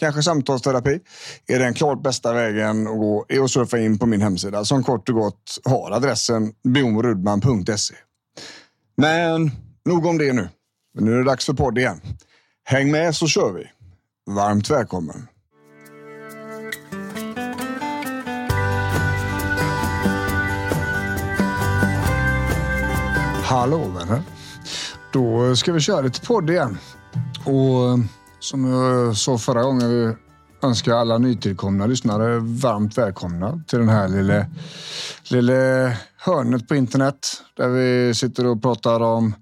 kanske samtalsterapi är den klart bästa vägen att gå är att surfa in på min hemsida alltså, som kort och gott har adressen bjornrudman.se. Men nog om det nu. Nu är det dags för podd igen. Häng med så kör vi. Varmt välkommen. Hallå vänner. Då ska vi köra lite podd igen. Och som jag sa förra gången, vi önskar alla nytillkomna lyssnare varmt välkomna till den här lilla, lilla hörnet på internet där vi sitter och pratar om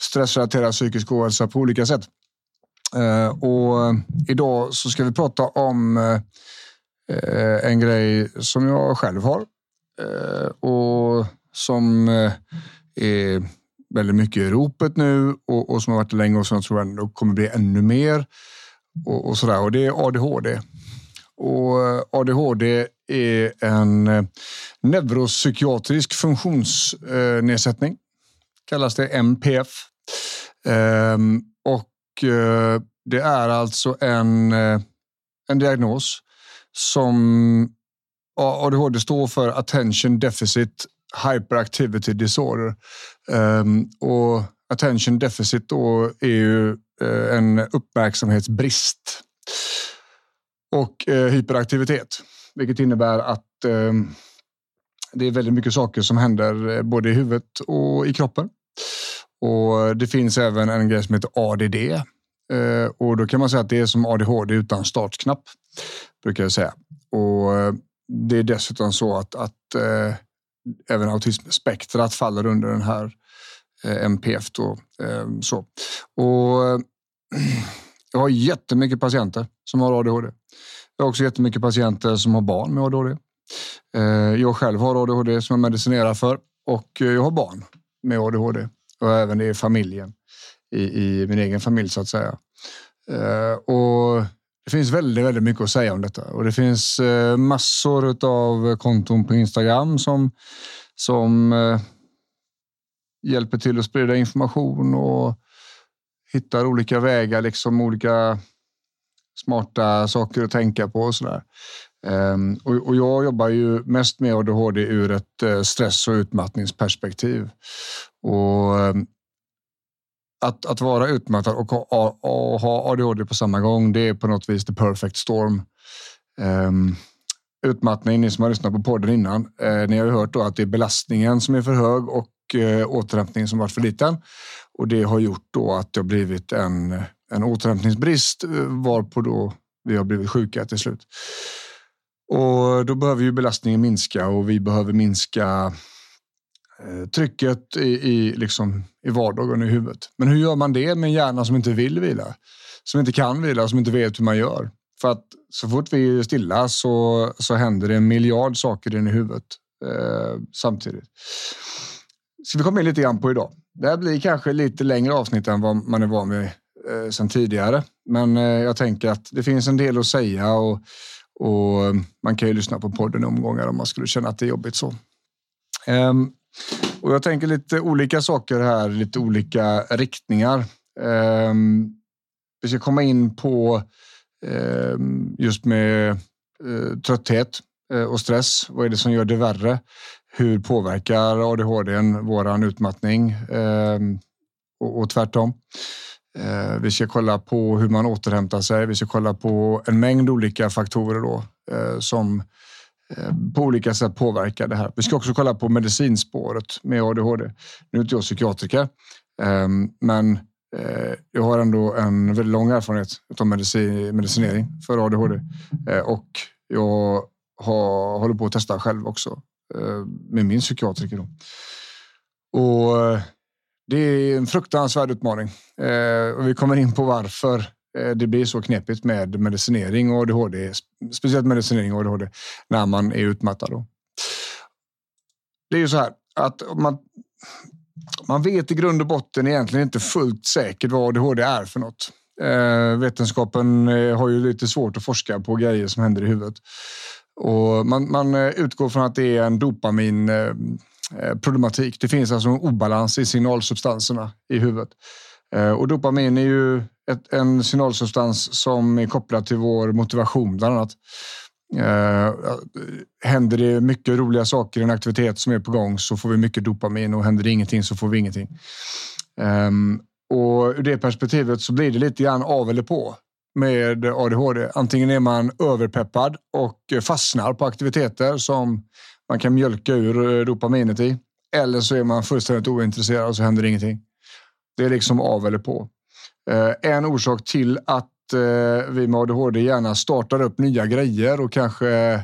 stressrelaterad psykisk ohälsa på olika sätt. Eh, och idag så ska vi prata om eh, en grej som jag själv har eh, och som är väldigt mycket i ropet nu och, och som har varit det länge och som jag tror ändå kommer bli ännu mer. Och, och sådär. Och det är ADHD. Och eh, ADHD är en eh, neuropsykiatrisk funktionsnedsättning. Kallas det MPF. Ehm, och eh, det är alltså en, en diagnos som ADHD står för Attention Deficit Hyperactivity Disorder. Um, och attention deficit då är ju uh, en uppmärksamhetsbrist. Och uh, hyperaktivitet, vilket innebär att ehm, det är väldigt mycket saker som händer eh, både i huvudet och i kroppen. Och det finns även en grej som heter ADD. Och då kan man säga att det är som ADHD utan startknapp, brukar jag säga. Och det är dessutom så att, att även autismspektrat faller under den här eh, MPF. Då, eh, så. Och, eh, jag har jättemycket patienter som har ADHD. Jag har också jättemycket patienter som har barn med ADHD. Jag själv har ADHD som jag medicinerar för och jag har barn med ADHD och även i familjen, i, i min egen familj så att säga. Och det finns väldigt, väldigt mycket att säga om detta och det finns eh, massor av konton på Instagram som, som eh, hjälper till att sprida information och hittar olika vägar, liksom olika smarta saker att tänka på och sådär. Ehm, och, jag jobbar ju mest med ADHD ur ett eh, stress och utmattningsperspektiv. Och ehm, att, att vara utmattad och ha, och ha ADHD på samma gång, det är på något vis the perfect storm. Um, utmattning, ni som har lyssnat på podden innan, eh, ni har ju hört då att det är belastningen som är för hög och eh, återhämtningen som varit för liten. Och det har gjort då att det har blivit en, en återhämtningsbrist eh, varpå då vi har blivit sjuka till slut. Och då behöver ju belastningen minska och vi behöver minska Eh, trycket i, i, liksom, i vardagen i huvudet. Men hur gör man det med en hjärna som inte vill vila? Som inte kan vila, som inte vet hur man gör? För att så fort vi är stilla så, så händer det en miljard saker in i huvudet eh, samtidigt. Ska vi komma in lite grann på idag. Det här blir kanske lite längre avsnitt än vad man är van vid eh, sedan tidigare. Men eh, jag tänker att det finns en del att säga och, och eh, man kan ju lyssna på podden i omgångar om man skulle känna att det är jobbigt så. Um, och jag tänker lite olika saker här, lite olika riktningar. Eh, vi ska komma in på eh, just med eh, trötthet eh, och stress. Vad är det som gör det värre? Hur påverkar ADHD våran utmattning ehm, och, och tvärtom? Eh, vi ska kolla på hur man återhämtar sig. Vi ska kolla på en mängd olika faktorer då, eh, som eh, Eh, på olika sätt påverkar det här. Vi ska också kolla på medicinspåret med ADHD. Nu är inte jag psykiatriker, ehm, men eh, jag har ändå en väldigt lång erfarenhet av medicin, medicinering för ADHD eh, och jag har, håller på att testa själv också med min psykiatriker. Och det är en fruktansvärd utmaning och vi kommer in på varför Eh, det blir så knepigt med medicinering och ADHD, speciellt medicinering och ADHD när man är utmattad. Då. Det är ju så här att man, man vet i grund och botten egentligen inte fullt säkert vad ADHD är för något. Eh, vetenskapen eh, har ju lite svårt att forska på grejer som händer i huvudet. Och man, man eh, utgår från att det är en dopamin problematik. Det finns alltså en obalans i signalsubstanserna i huvudet. Och dopamin är ju ett, en signalsubstans som är kopplad till vår motivation bland annat. Eh, händer det mycket roliga saker i en aktivitet som är på gång så får vi mycket dopamin och händer det ingenting så får vi ingenting. Eh, och ur det perspektivet så blir det lite grann av eller på med ADHD. Antingen är man överpeppad och fastnar på aktiviteter som man kan mjölka ur eh, dopaminet i. Eller så är man fullständigt ointresserad och så händer ingenting. Det är liksom av eller på. Eh, en orsak till att eh, vi med ADHD gärna startar upp nya grejer och kanske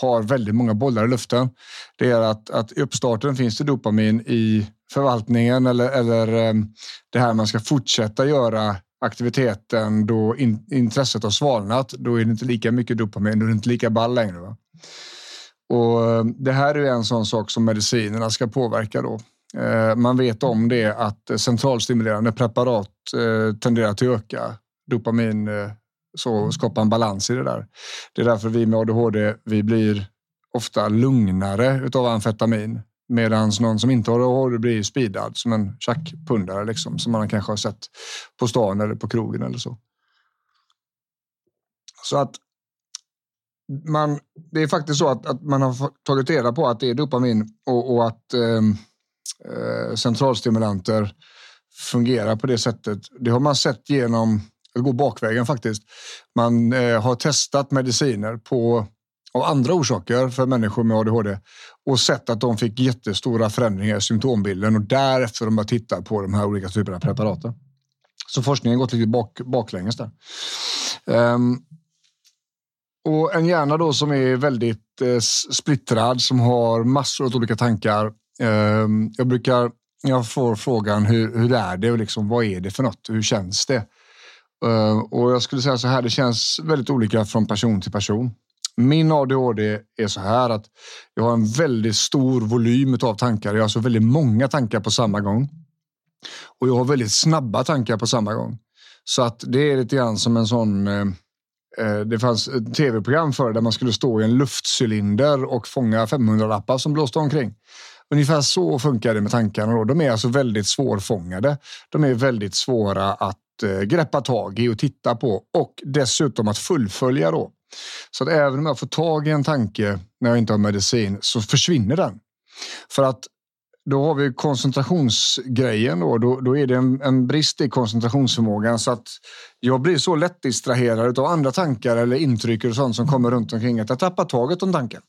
har väldigt många bollar i luften. Det är att, att i uppstarten finns det dopamin i förvaltningen eller, eller eh, det här man ska fortsätta göra aktiviteten då in, intresset har svalnat. Då är det inte lika mycket dopamin, då är det inte lika ball längre. Va? Och det här är en sån sak som medicinerna ska påverka då. Eh, man vet om det att centralstimulerande preparat eh, tenderar att öka dopamin så skapa en balans i det där. Det är därför vi med ADHD, vi blir ofta lugnare utav amfetamin medan någon som inte har ADHD blir speedad som en tjackpundare liksom som man kanske har sett på stan eller på krogen eller så. Så att man, det är faktiskt så att, att, man har tagit reda på att det är dopamin och, och att eh, Eh, centralstimulanter fungerar på det sättet. Det har man sett genom att gå bakvägen faktiskt. Man eh, har testat mediciner på av andra orsaker för människor med ADHD och sett att de fick jättestora förändringar i symptombilden och därefter har man tittat på de här olika typerna av preparaten. Så forskningen har gått lite bak, baklänges där. Um, och en hjärna då som är väldigt eh, splittrad, som har massor av olika tankar. Ehm, jag brukar, jag får frågan hur, hur är det och liksom, vad är det för något? Hur känns det? Ehm, och jag skulle säga så här, det känns väldigt olika från person till person. Min ADHD är så här att jag har en väldigt stor volym av tankar. Jag har alltså väldigt många tankar på samma gång. Och jag har väldigt snabba tankar på samma gång. Så att det är lite grann som en sån eh, eh, det fanns ett tv-program för där man skulle stå i en luftcylinder och fånga 500-lappar som blåste omkring. Ungefär så funkar det med tankarna. Då. De är alltså väldigt svårfångade. De är väldigt svåra att eh, greppa tag i och titta på och dessutom att fullfölja. Då. Så att även om jag får tag i en tanke när jag inte har medicin så försvinner den. För att då har vi koncentrationsgrejen. Då, då, då är det en, en, brist i koncentrationsförmågan så att jag blir så lätt distraherad av andra tankar eller intryck och sånt som kommer runt omkring att jag tappar taget om tanken.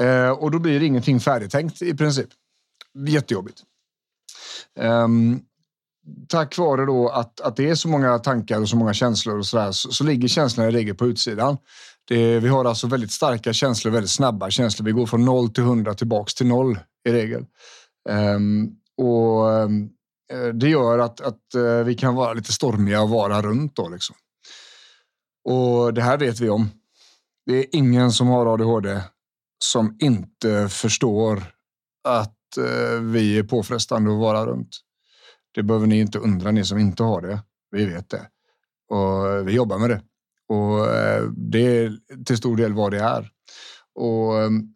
Eh, och då blir ingenting färdigtänkt i princip. Jättejobbigt. Um, tack vare då att, att det är så många tankar och så många känslor och så, där, så, så ligger känslorna i regel på utsidan. Det, vi har alltså väldigt starka känslor, väldigt snabba känslor. Vi går från noll till hundra tillbaks till noll i regel. Um, och um, det gör att, att uh, vi kan vara lite stormiga och vara runt då liksom. Och det här vet vi om. Det är ingen som har ADHD som inte förstår att uh, vi är påfrestande att vara runt. Det behöver ni inte undra, ni som inte har det. Vi vet det och vi jobbar med det och det är till stor del vad det är. Och ehm,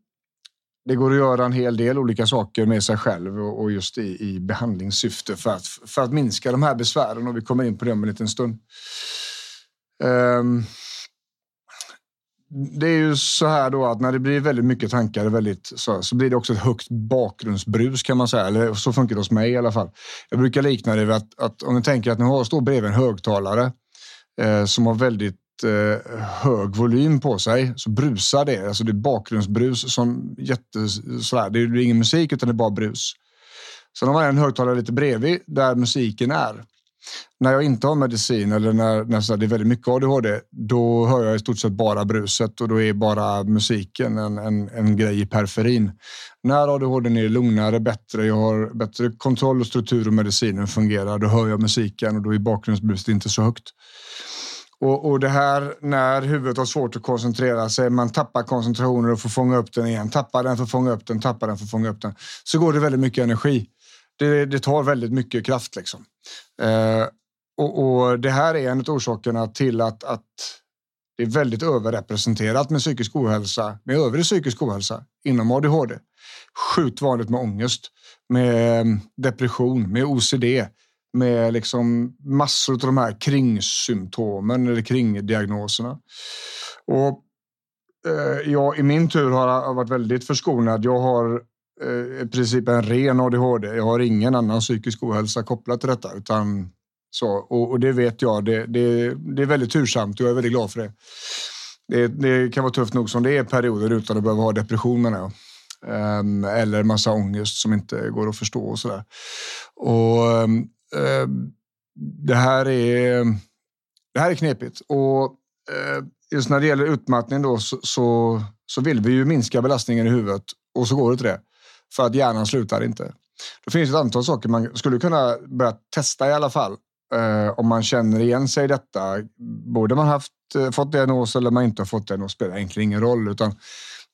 det går att göra en hel del olika saker med sig själv och just i, i behandlingssyfte för att, för att minska de här besvären och vi kommer in på det om en liten stund. Um, det är ju så här då att när det blir väldigt mycket tankar väldigt, så, så blir det också ett högt bakgrundsbrus kan man säga. Eller så funkar det hos mig i alla fall. Jag brukar likna det vid att, att om ni tänker att ni står bredvid en högtalare eh, som har väldigt Eh, hög volym på sig så brusar det. Alltså det är bakgrundsbrus som jätte, sådär. Det är ingen musik utan det är bara brus. Sen har man en högtalare lite bredvid där musiken är. När jag inte har medicin eller när, när det är väldigt mycket ADHD, då hör jag i stort sett bara bruset och då är bara musiken en, en, en grej i periferin. När ADHD är lugnare, bättre, jag har bättre kontroll och struktur och medicinen fungerar, då hör jag musiken och då är bakgrundsbruset inte så högt. Och, och, det här när huvudet har svårt att koncentrera sig, man tappar koncentrationen och får fånga upp den igen, tappar den får fånga upp den, tappar den får fånga upp den. Så går det väldigt mycket energi. Det, det tar väldigt mycket kraft. Liksom. Eh, och, och, Det här är en av orsakerna till att, att det är väldigt överrepresenterat med psykisk ohälsa, med övrig psykisk ohälsa inom ADHD. Sjukt vanligt med ångest, med eh, depression, med OCD, med liksom massor av de här kringsymptomen eller kringdiagnoserna. Och eh, jag i min tur har varit väldigt förskonad. Jag har eh, i princip en ren ADHD. Jag har ingen annan psykisk ohälsa kopplat till detta. Utan så, och, och det vet jag. Det, det, det, är väldigt tursamt och jag är väldigt glad för det. det. det. kan vara tufft nog som det är perioder utan att behöva ha depression menar jag. Um, eller massa ångest som inte går att förstå och sådär. Och um, eh, det, här är, det här är knepigt. Och eh, just när det gäller utmattning då, så, så, så, vill vi ju minska belastningen i huvudet och så går det inte det. För att hjärnan slutar inte. Det finns ett antal saker man skulle kunna börja testa i alla fall. Eh, om man känner igen sig i detta. Både man haft, eh, fått diagnos eller man inte har fått diagnos spelar egentligen ingen roll. Utan,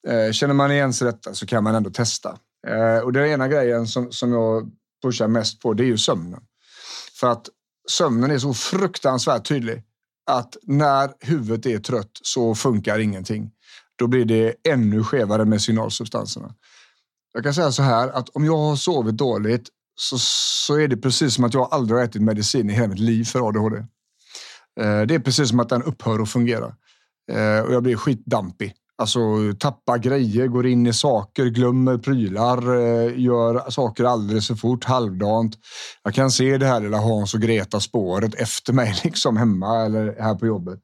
eh, känner man igen sig i detta så kan man ändå testa. Eh, och den ena grejen som, som jag pushar mest på det är ju sömnen. För att sömnen är så fruktansvärt tydlig att när huvudet är trött så funkar ingenting. Då blir det ännu skevare med signalsubstanserna. Jag kan säga så här att om jag har sovit dåligt så, så är det precis som att jag aldrig har ätit medicin i hela mitt liv för ADHD. Eh, det är precis som att den upphör att fungera eh, och jag blir skitdampig. Alltså tappar grejer, går in i saker, glömmer prylar, eh, gör saker alldeles för fort, halvdant. Jag kan se det här lilla Hans och Greta spåret efter mig liksom hemma eller här på jobbet.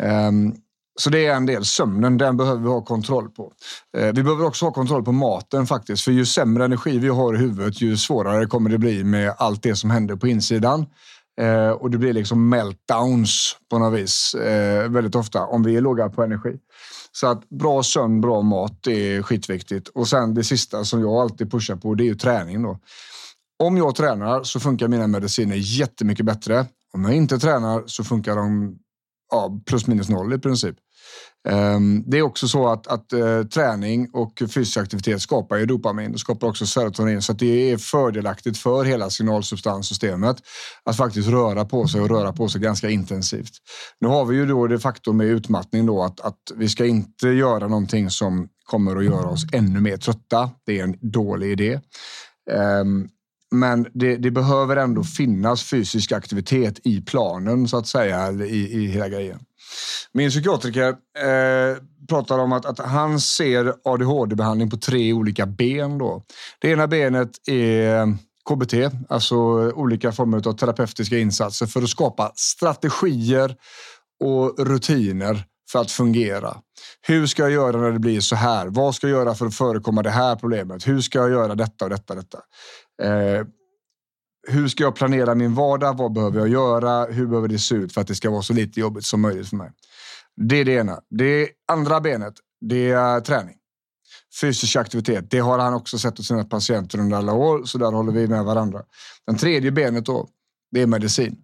Um, så det är en del. Sömnen, den behöver vi ha kontroll på. Eh, vi behöver också ha kontroll på maten faktiskt. För ju sämre energi vi har i huvudet, ju svårare kommer det bli med allt det som händer på insidan. Eh, och det blir liksom meltdowns på något vis eh, väldigt ofta om vi är låga på energi. Så att bra sömn, bra mat, är skitviktigt. Och sen det sista som jag alltid pushar på, det är ju träning då. Om jag tränar så funkar mina mediciner jättemycket bättre. Om jag inte tränar så funkar de ja, plus minus noll i princip. Ehm, det är också så att, att eh, träning och fysisk aktivitet skapar ju dopamin. och skapar också serotonin så det är fördelaktigt för hela signalsubstanssystemet att faktiskt röra på sig och röra på sig ganska intensivt. Nu har vi ju då det faktum med utmattning då att, att vi ska inte göra någonting som kommer att göra oss ännu mer trötta. Det är en dålig idé. Ehm, men det, det, behöver ändå finnas fysisk aktivitet i planen så att säga, i, i hela grejen. Min psykiatriker eh, pratar om att, att han ser ADHD-behandling på tre olika ben. Då. Det ena benet är KBT, alltså olika former av terapeutiska insatser för att skapa strategier och rutiner för att fungera. Hur ska jag göra när det blir så här? Vad ska jag göra för att förekomma det här problemet? Hur ska jag göra detta och detta? detta? Eh, hur ska jag planera min vardag? Vad behöver jag göra? Hur behöver det se ut för att det ska vara så lite jobbigt som möjligt för mig? Det är det ena. Det andra benet, det är träning. Fysisk aktivitet, det har han också sett hos sina patienter under alla år, så där håller vi med varandra. Den tredje benet då, det är medicin.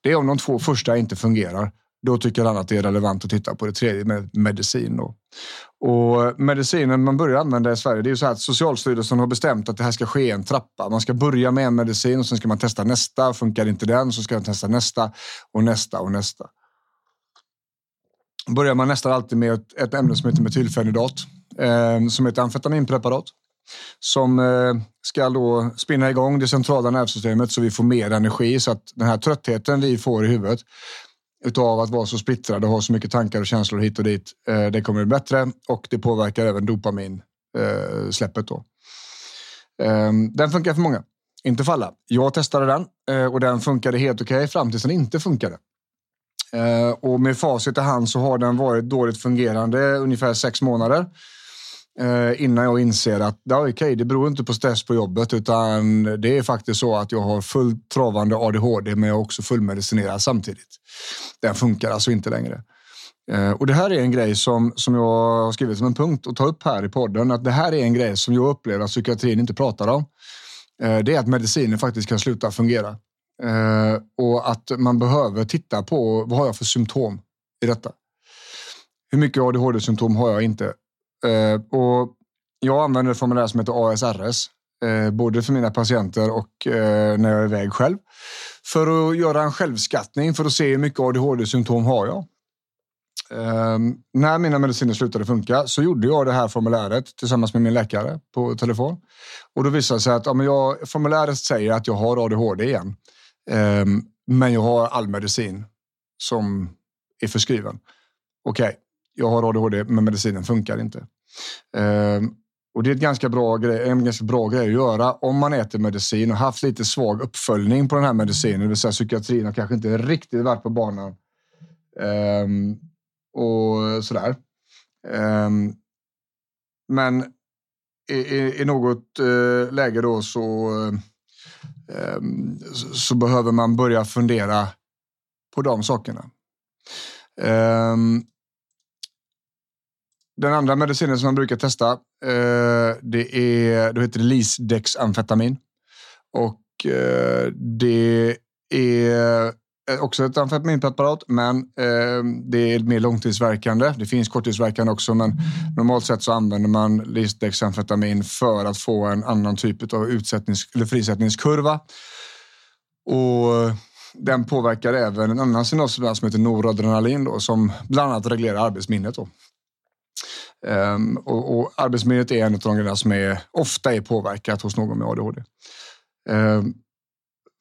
Det är om de två första inte fungerar. Då tycker han att det är relevant att titta på det tredje med medicin. Då. Och medicinen man börjar använda i Sverige, det är ju så här att Socialstyrelsen har bestämt att det här ska ske i en trappa. Man ska börja med en medicin och sen ska man testa nästa. Funkar inte den så ska man testa nästa och nästa och nästa. Börjar man nästan alltid med ett, ett ämne som heter metylfenidat eh, som är ett amfetaminpreparat som eh, ska då spinna igång det centrala nervsystemet så vi får mer energi så att den här tröttheten vi får i huvudet utav att vara så splittrad och ha så mycket tankar och känslor hit och dit. Eh, det kommer bli bättre och det påverkar även dopaminsläppet. Eh, då. Eh, den funkar för många, inte för alla. Jag testade den eh, och den funkade helt okej okay, fram tills den inte funkade. Eh, och med facit i hand så har den varit dåligt fungerande ungefär sex månader eh, innan jag inser att ja, okay, det beror inte på stress på jobbet utan det är faktiskt så att jag har fullt travande ADHD men jag är också fullmedicinerad samtidigt. Den funkar alltså inte längre. Eh, och det här är en grej som, som jag har skrivit som en punkt att ta upp här i podden. Att det här är en grej som jag upplever att psykiatrin inte pratar om. Eh, det är att medicinen faktiskt kan sluta fungera. Eh, och att man behöver titta på vad har jag för symptom i detta. Hur mycket ADHD-symptom har jag inte? Eh, och jag använder ett formulär som heter ASRS, eh, både för mina patienter och eh, när jag är iväg själv. För att göra en självskattning för att se hur mycket ADHD-symptom har jag. Ehm, när mina mediciner slutade funka så gjorde jag det här formuläret tillsammans med min läkare på telefon. Och då visade det sig att ja, jag, formuläret säger att jag har ADHD igen. Ehm, men jag har all medicin som är förskriven. Okej, okay, jag har ADHD men medicinen funkar inte. Um, och det är ett ganska bra grej, en ganska bra grej att göra om man äter medicin och haft lite svag uppföljning på den här medicinen. Det vill säga psykiatrin har kanske inte riktigt varit på banan. Um, och sådär. Um, men i, i, i något uh, läge då så, um, så, så behöver man börja fundera på de sakerna. Um, den andra medicinen som man brukar testa, eh, det är, då heter det Lisdexamfetamin. Och eh, det är eh, också ett amfetaminpreparat, men eh, det är mer långtidsverkande. Det finns korttidsverkande också, men normalt sett så använder man Lisdexamfetamin för att få en annan typ av utsättnings eller frisättningskurva. Och den påverkar även en annan signalsubstans som heter noradrenalin då, som bland annat reglerar arbetsminnet. Då. Um, och, och arbetsmiljöet är en av de grejerna som är, ofta är påverkat hos någon med ADHD. Um, ehm,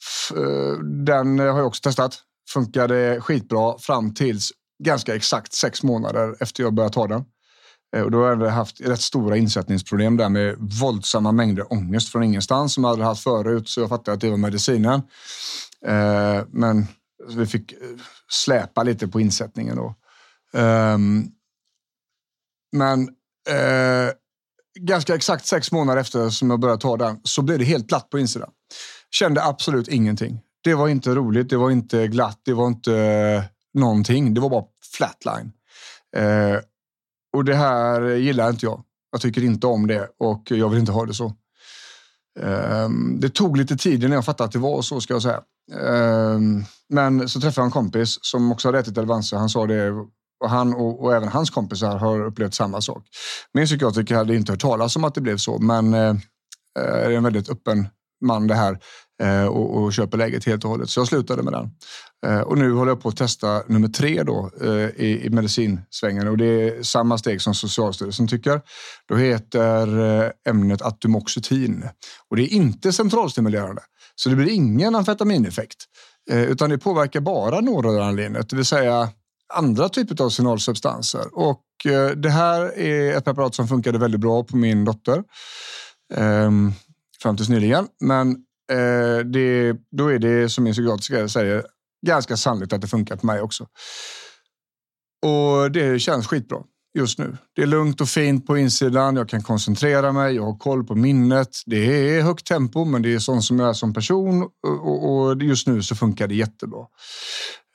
f, eh, den har jag också testat. Funkade skitbra fram tills ganska exakt sex månader efter jag började ta den. Uh, och då har jag haft rätt stora insättningsproblem där med våldsamma mängder ångest från ingenstans som jag aldrig haft förut. Så jag fattade att det var medicinen. Uh, men vi fick släpa lite på insättningen då. Ehm, men eh, ganska exakt sex månader efter som jag började ta den så blev det helt platt på insidan. Kände absolut ingenting. Det var inte roligt, det var inte glatt, det var inte eh, någonting. Det var bara flatline. Eh, och det här gillar inte jag. Jag tycker inte om det och jag vill inte ha det så. Eh, det tog lite tid innan jag fattade att det var så ska jag säga. Eh, men så träffade jag en kompis som också hade ätit Elvanse. Han sa det och han och, och, även hans kompisar har upplevt samma sak. Min psykiatriker hade inte hört talas om att det blev så, men eh, eh är en väldigt öppen man det här eh, och, och köper läget helt och hållet. Så jag slutade med den. Eh, och nu håller jag på att testa nummer tre då, eh, i, i medicinsvängen och det är samma steg som Socialstyrelsen tycker. Då heter eh, ämnet atomoxetin och det är inte centralstimulerande. Så det blir ingen amfetamineffekt eh, utan det påverkar bara noradrenalinet, det vill säga andra typer av signalsubstanser. Och eh, det här är ett preparat som funkade väldigt bra på min dotter ehm, fram tills nyligen. Men eh, det, då är det som min psykiatriska säger ganska sannolikt att det funkar på mig också. Och det känns skitbra just nu. Det är lugnt och fint på insidan. Jag kan koncentrera mig. Jag har koll på minnet. Det är högt tempo, men det är sånt som jag är som person och, just nu så funkar det jättebra.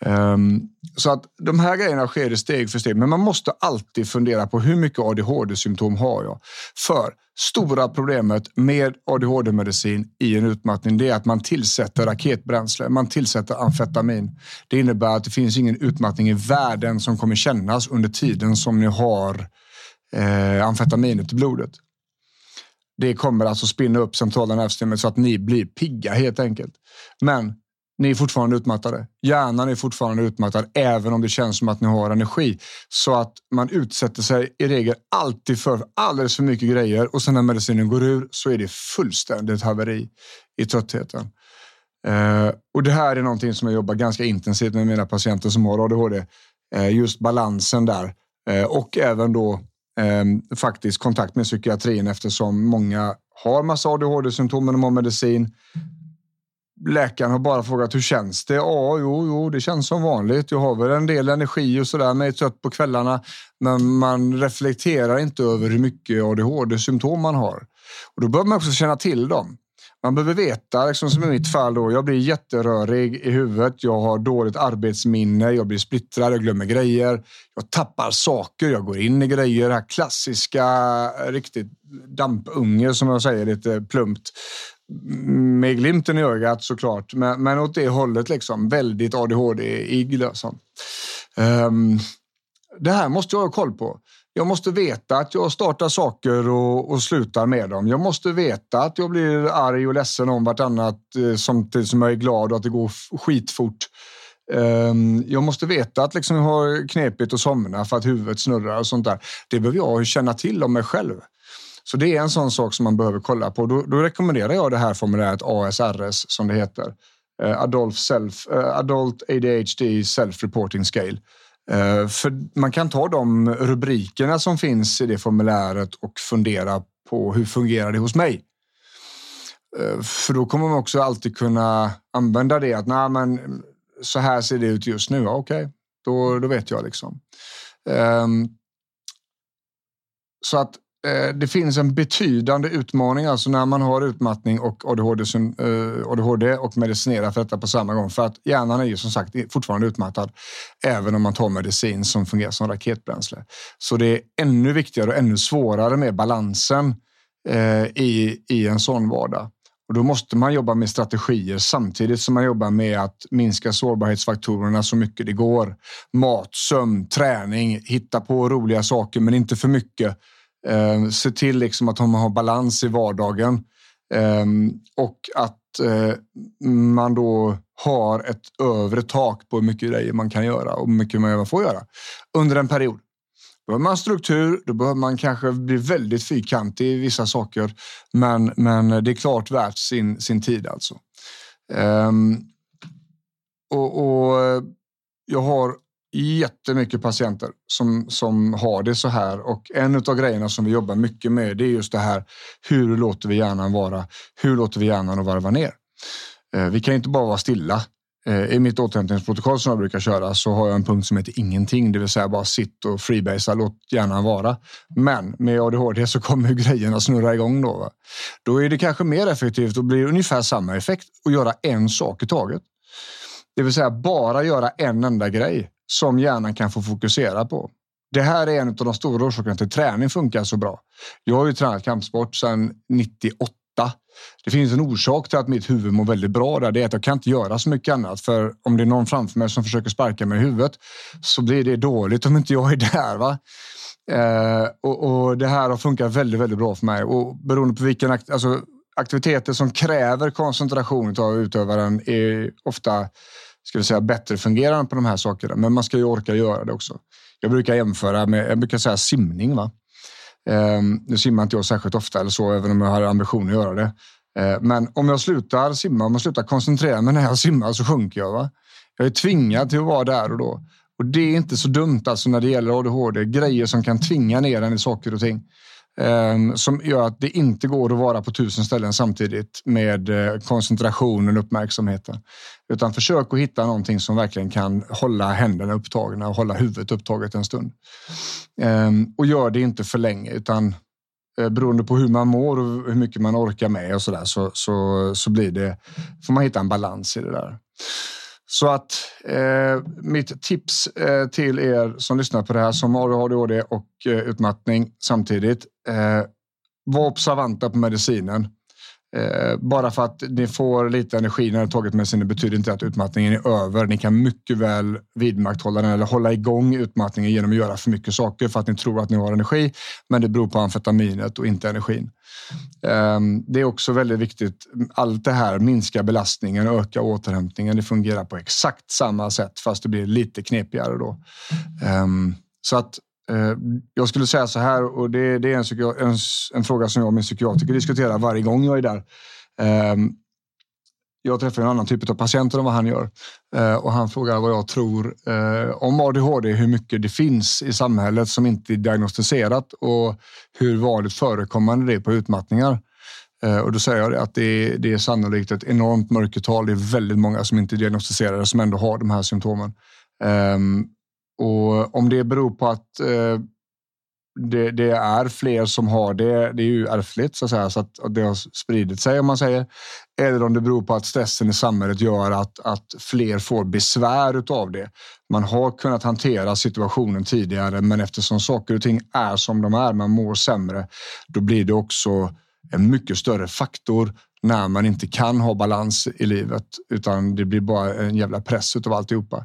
Um, så att de här grejerna sker steg för steg, men man måste alltid fundera på hur mycket ADHD-symptom har jag? För stora problemet med ADHD-medicin i en utmattning det är att man tillsätter raketbränsle, man tillsätter amfetamin. Det innebär att det finns ingen utmattning i världen som kommer kännas under tiden som ni har eh, amfetaminet i blodet. Det kommer alltså spinna upp centrala nervsystemet så att ni blir pigga helt enkelt. Men ni är fortfarande utmattade. Hjärnan är fortfarande utmattad, även om det känns som att ni har energi. Så att man utsätter sig i regel alltid för alldeles för mycket grejer och sen när medicinen går ur så är det fullständigt haveri i tröttheten. Eh, och det här är någonting som jag jobbar ganska intensivt med mina patienter som har ADHD. Eh, just balansen där. Eh, och även då eh, faktiskt kontakt med psykiatrin eftersom många har massa ADHD-symptom när de har medicin. Läkaren har bara frågat hur känns det? Ja, jo, jo, det känns som vanligt. Jag har väl en del energi och sådär, men är trött på kvällarna. Men man reflekterar inte över hur mycket ADHD-symptom man har. Och då behöver man också känna till dem. Man behöver veta, liksom som i mitt fall, då, jag blir jätterörig i huvudet. Jag har dåligt arbetsminne, jag blir splittrad, jag glömmer grejer. Jag tappar saker, jag går in i grejer. Det här klassiska, eh, riktigt dampunge som jag säger lite plumpt. Med glimten i ögat såklart, men, men åt det hållet liksom. Väldigt adhd-igg. Liksom. Ehm, um, det här måste jag ha koll på. Jag måste veta att jag startar saker och, och slutar med dem. Jag måste veta att jag blir arg och ledsen om vartannat eh, samtidigt som jag är glad och att det går skitfort. Um, jag måste veta att liksom jag har knepigt att somna för att huvudet snurrar och sånt där. Det behöver jag känna till om mig själv. Så det är en sån sak som man behöver kolla på. Då, då rekommenderar jag det här formuläret ASRS som det heter. Eh, eh, Adult, self, Adult ADHD Self-Reporting Scale. Eh, för man kan ta de rubrikerna som finns i det formuläret och fundera på hur fungerar det hos mig? Eh, för då kommer man också alltid kunna använda det att nej, men så här ser det ut just nu. Ja, Okej, okay. då, då vet jag liksom. Um, så att Eh, det finns en betydande utmaning alltså när man har utmattning och ADHD, eh, ADHD och medicinerar för detta på samma gång. För att hjärnan är ju som sagt fortfarande utmattad även om man tar medicin som fungerar som raketbränsle. Så det är ännu viktigare och ännu svårare med balansen eh, i, i en sån vardag. Och då måste man jobba med strategier samtidigt som man jobbar med att minska sårbarhetsfaktorerna så mycket det går. Mat, sömn, träning, hitta på roliga saker men inte för mycket Eh, se till liksom att man har balans i vardagen eh, och att eh, man då har ett övre tak på hur mycket grejer man kan göra och hur mycket man får göra under en period. Då behöver man struktur, då behöver man kanske bli väldigt fyrkantig i vissa saker. Men, men det är klart värt sin, sin tid alltså. Um, och, och jag har jättemycket patienter som, som har det så här och en av grejerna som vi jobbar mycket med det är just det här. Hur låter vi hjärnan vara? Hur låter vi hjärnan att varva ner? Eh, vi kan inte bara vara stilla. Eh, I mitt återhämtningsprotokoll som jag brukar köra så har jag en punkt som heter ingenting, det vill säga bara sitt och freebasea, låt hjärnan vara. Men med ADHD så kommer grejerna snurra igång då. Va? Då är det kanske mer effektivt och blir ungefär samma effekt att göra en sak i taget. Det vill säga bara göra en enda grej som hjärnan kan få fokusera på. Det här är en av de stora orsakerna till att träning funkar så bra. Jag har ju tränat kampsport sedan 98. Det finns en orsak till att mitt huvud mår väldigt bra där. Det är att jag kan inte göra så mycket annat. För om det är någon framför mig som försöker sparka mig i huvudet så blir det dåligt om inte jag är där. Va? Eh, och, och, det här har funkat väldigt, väldigt bra för mig. Och beroende på vilken alltså, aktiviteter som kräver koncentration av utövaren är ofta ska vi säga, bättre fungerande på de här sakerna. Men man ska ju orka göra det också. Jag brukar jämföra med, jag brukar säga simning. Va? Eh, nu simmar inte jag särskilt ofta eller så, även om jag har ambition att göra det. Eh, men om jag slutar simma, om jag slutar koncentrera mig när jag simmar så sjunker jag. Va? Jag är tvingad till att vara där och då. Och det är inte så dumt alltså när det gäller ADHD. Grejer som kan tvinga ner en i saker och ting. Ehm, som gör att det inte går att vara på tusen ställen samtidigt med eh, koncentrationen och uppmärksamheten. Utan försök att hitta någonting som verkligen kan hålla händerna upptagna och hålla huvudet upptaget en stund. Ehm, och gör det inte för länge utan eh, beroende på hur man mår och hur mycket man orkar med och så där så, så, så blir det, får man hitta en balans i det där. Så att eh, mitt tips eh, till er som lyssnar på det här som har ADHD och eh, utmattning samtidigt. Eh, var observanta på medicinen. Eh, bara för att ni får lite energi när ni tagit medicinen betyder inte att utmattningen är över. Ni kan mycket väl vidmakthålla den eller hålla igång utmattningen genom att göra för mycket saker för att ni tror att ni har energi. Men det beror på amfetaminet och inte energin. Ehm, det är också väldigt viktigt. Allt det här minskar belastningen och ökar återhämtningen. Det fungerar på exakt samma sätt fast det blir lite knepigare då. Ehm, så att Eh, jag skulle säga så här och det, det är en, en, en, fråga som jag och min psykiatriker diskuterar varje gång jag är där. Ehm, jag träffar en annan typ av patienter än vad han gör. Eh, och han frågar vad jag tror eh, om ADHD, hur mycket det finns i samhället som inte är diagnostiserat och hur vanligt förekommande det är på utmattningar. Och då säger jag att det är, det är sannolikt ett enormt mörkertal. Det är väldigt många som inte är diagnostiserade som ändå har de här symptomen. Um, och om det beror på att eh, det, det, är fler som har det, det är ju ärftligt så att säga, så att det har spridit sig om man säger. Eller om det beror på att stressen i samhället gör att, att fler får besvär av det. Man har kunnat hantera situationen tidigare, men eftersom saker och ting är som de är, man mår sämre, då blir det också en mycket större faktor när man inte kan ha balans i livet utan det blir bara en jävla press av alltihopa.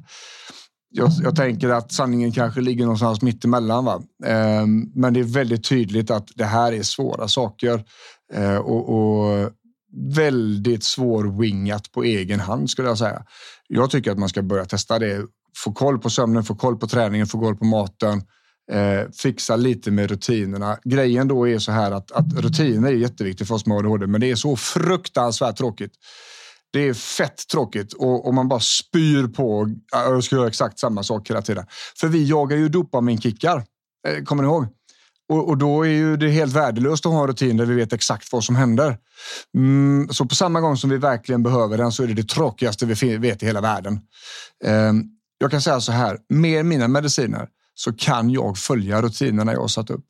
Jag, jag tänker att sanningen kanske ligger någonstans mitt emellan. Va? Eh, men det är väldigt tydligt att det här är svåra saker eh, och, och väldigt svårwingat på egen hand skulle jag säga. Jag tycker att man ska börja testa det. Få koll på sömnen, få koll på träningen, få koll på maten eh, fixa lite med rutinerna. Grejen då är så här att, att rutiner är jätteviktigt för oss med ADHD, men det är så fruktansvärt tråkigt. Det är fett tråkigt och, och man bara spyr på. Jag ska göra exakt samma sak hela tiden. För vi jagar ju dopaminkickar. Eh, kommer ni ihåg? Och, och, då är ju det helt värdelöst att ha en rutin där vi vet exakt vad som händer. Mm, så på samma gång som vi verkligen behöver den så är det det tråkigaste vi vet i hela världen. Um, jag kan säga så här, med mina mediciner så kan jag följa rutinerna jag satt upp.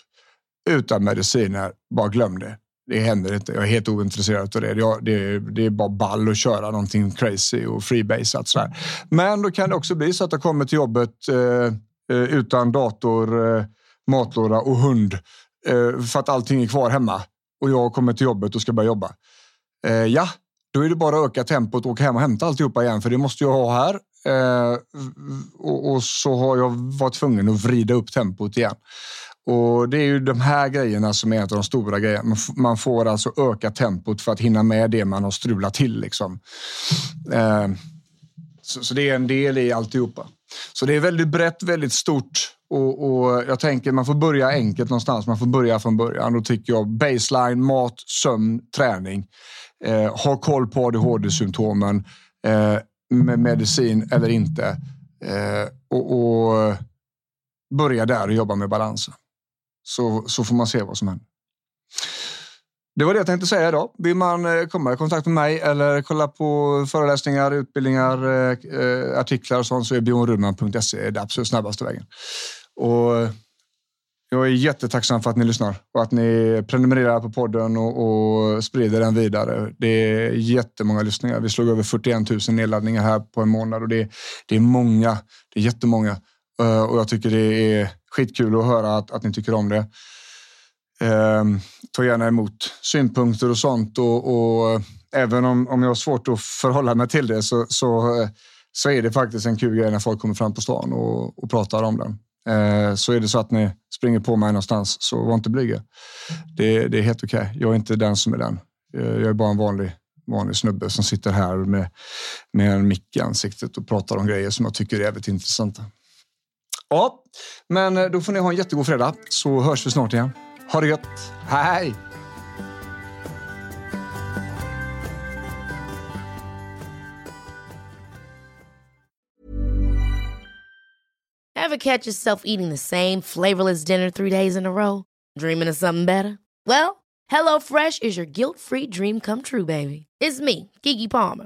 Utan mediciner, bara glöm det. Det händer inte. Jag är helt ointresserad av det. Det, det är bara ball att köra någonting crazy och freebasat. Sådär. Men då kan det också bli så att jag kommer till jobbet eh, eh, utan dator, eh, matlåda och hund eh, för att allting är kvar hemma och jag kommer till jobbet och ska börja jobba. Eh, ja, då är det bara att öka tempot och åka hem och hämta alltihopa igen, för det måste jag ha här Eh, och, och, så har jag varit tvungen att vrida upp tempot igen. Och Det är ju de här grejerna som är en av de stora grejerna. Man får alltså öka tempot för att hinna med det man har strulat till. Liksom. Eh, så, så, det är en del i alltihopa. Så det är väldigt brett, väldigt stort och, och, jag tänker man får börja enkelt någonstans. Man får börja från början. Då tycker jag baseline, mat, sömn, träning. Eh, ha koll på ADHD-symptomen. Eh, med medicin eller inte. Eh, och, och, börja där och jobba med balansen. Så, så får man se vad som händer. Det var det jag tänkte säga idag. Vill man eh, komma i kontakt med mig eller kolla på föreläsningar, utbildningar, eh, eh, artiklar och sånt så är bjornrudman.se det absolut snabbaste vägen. Och jag är jättetacksam för att ni lyssnar och att ni prenumererar på podden och, och sprider den vidare. Det är jättemånga lyssningar. Vi slog över 41 000 nedladdningar här på en månad och det, det är många. Det är jättemånga och jag tycker det är skitkul att höra att, att ni tycker om det. Uh, ta gärna emot synpunkter och sånt och, och även om, om jag har svårt att förhålla mig till det så, så, eh, så är det faktiskt en kul grej när folk kommer fram på stan och, och pratar om den. Eh, så är det så att ni springer på mig någonstans, så var inte blyga. Det, det är helt okej. Okay. Jag är inte den som är den. Eh, jag är bara en vanlig, vanlig snubbe som sitter här med, med en mick i ansiktet och pratar om grejer som jag tycker är väldigt intressanta. Ja, men eh, då får ni ha en jättegod fredag så hörs vi snart igen. Ha det gött. Hej! Ever catch yourself eating the same flavorless dinner three days in a row? Dreaming of something better? Well, HelloFresh is your guilt-free dream come true, baby. It's me, Gigi Palmer.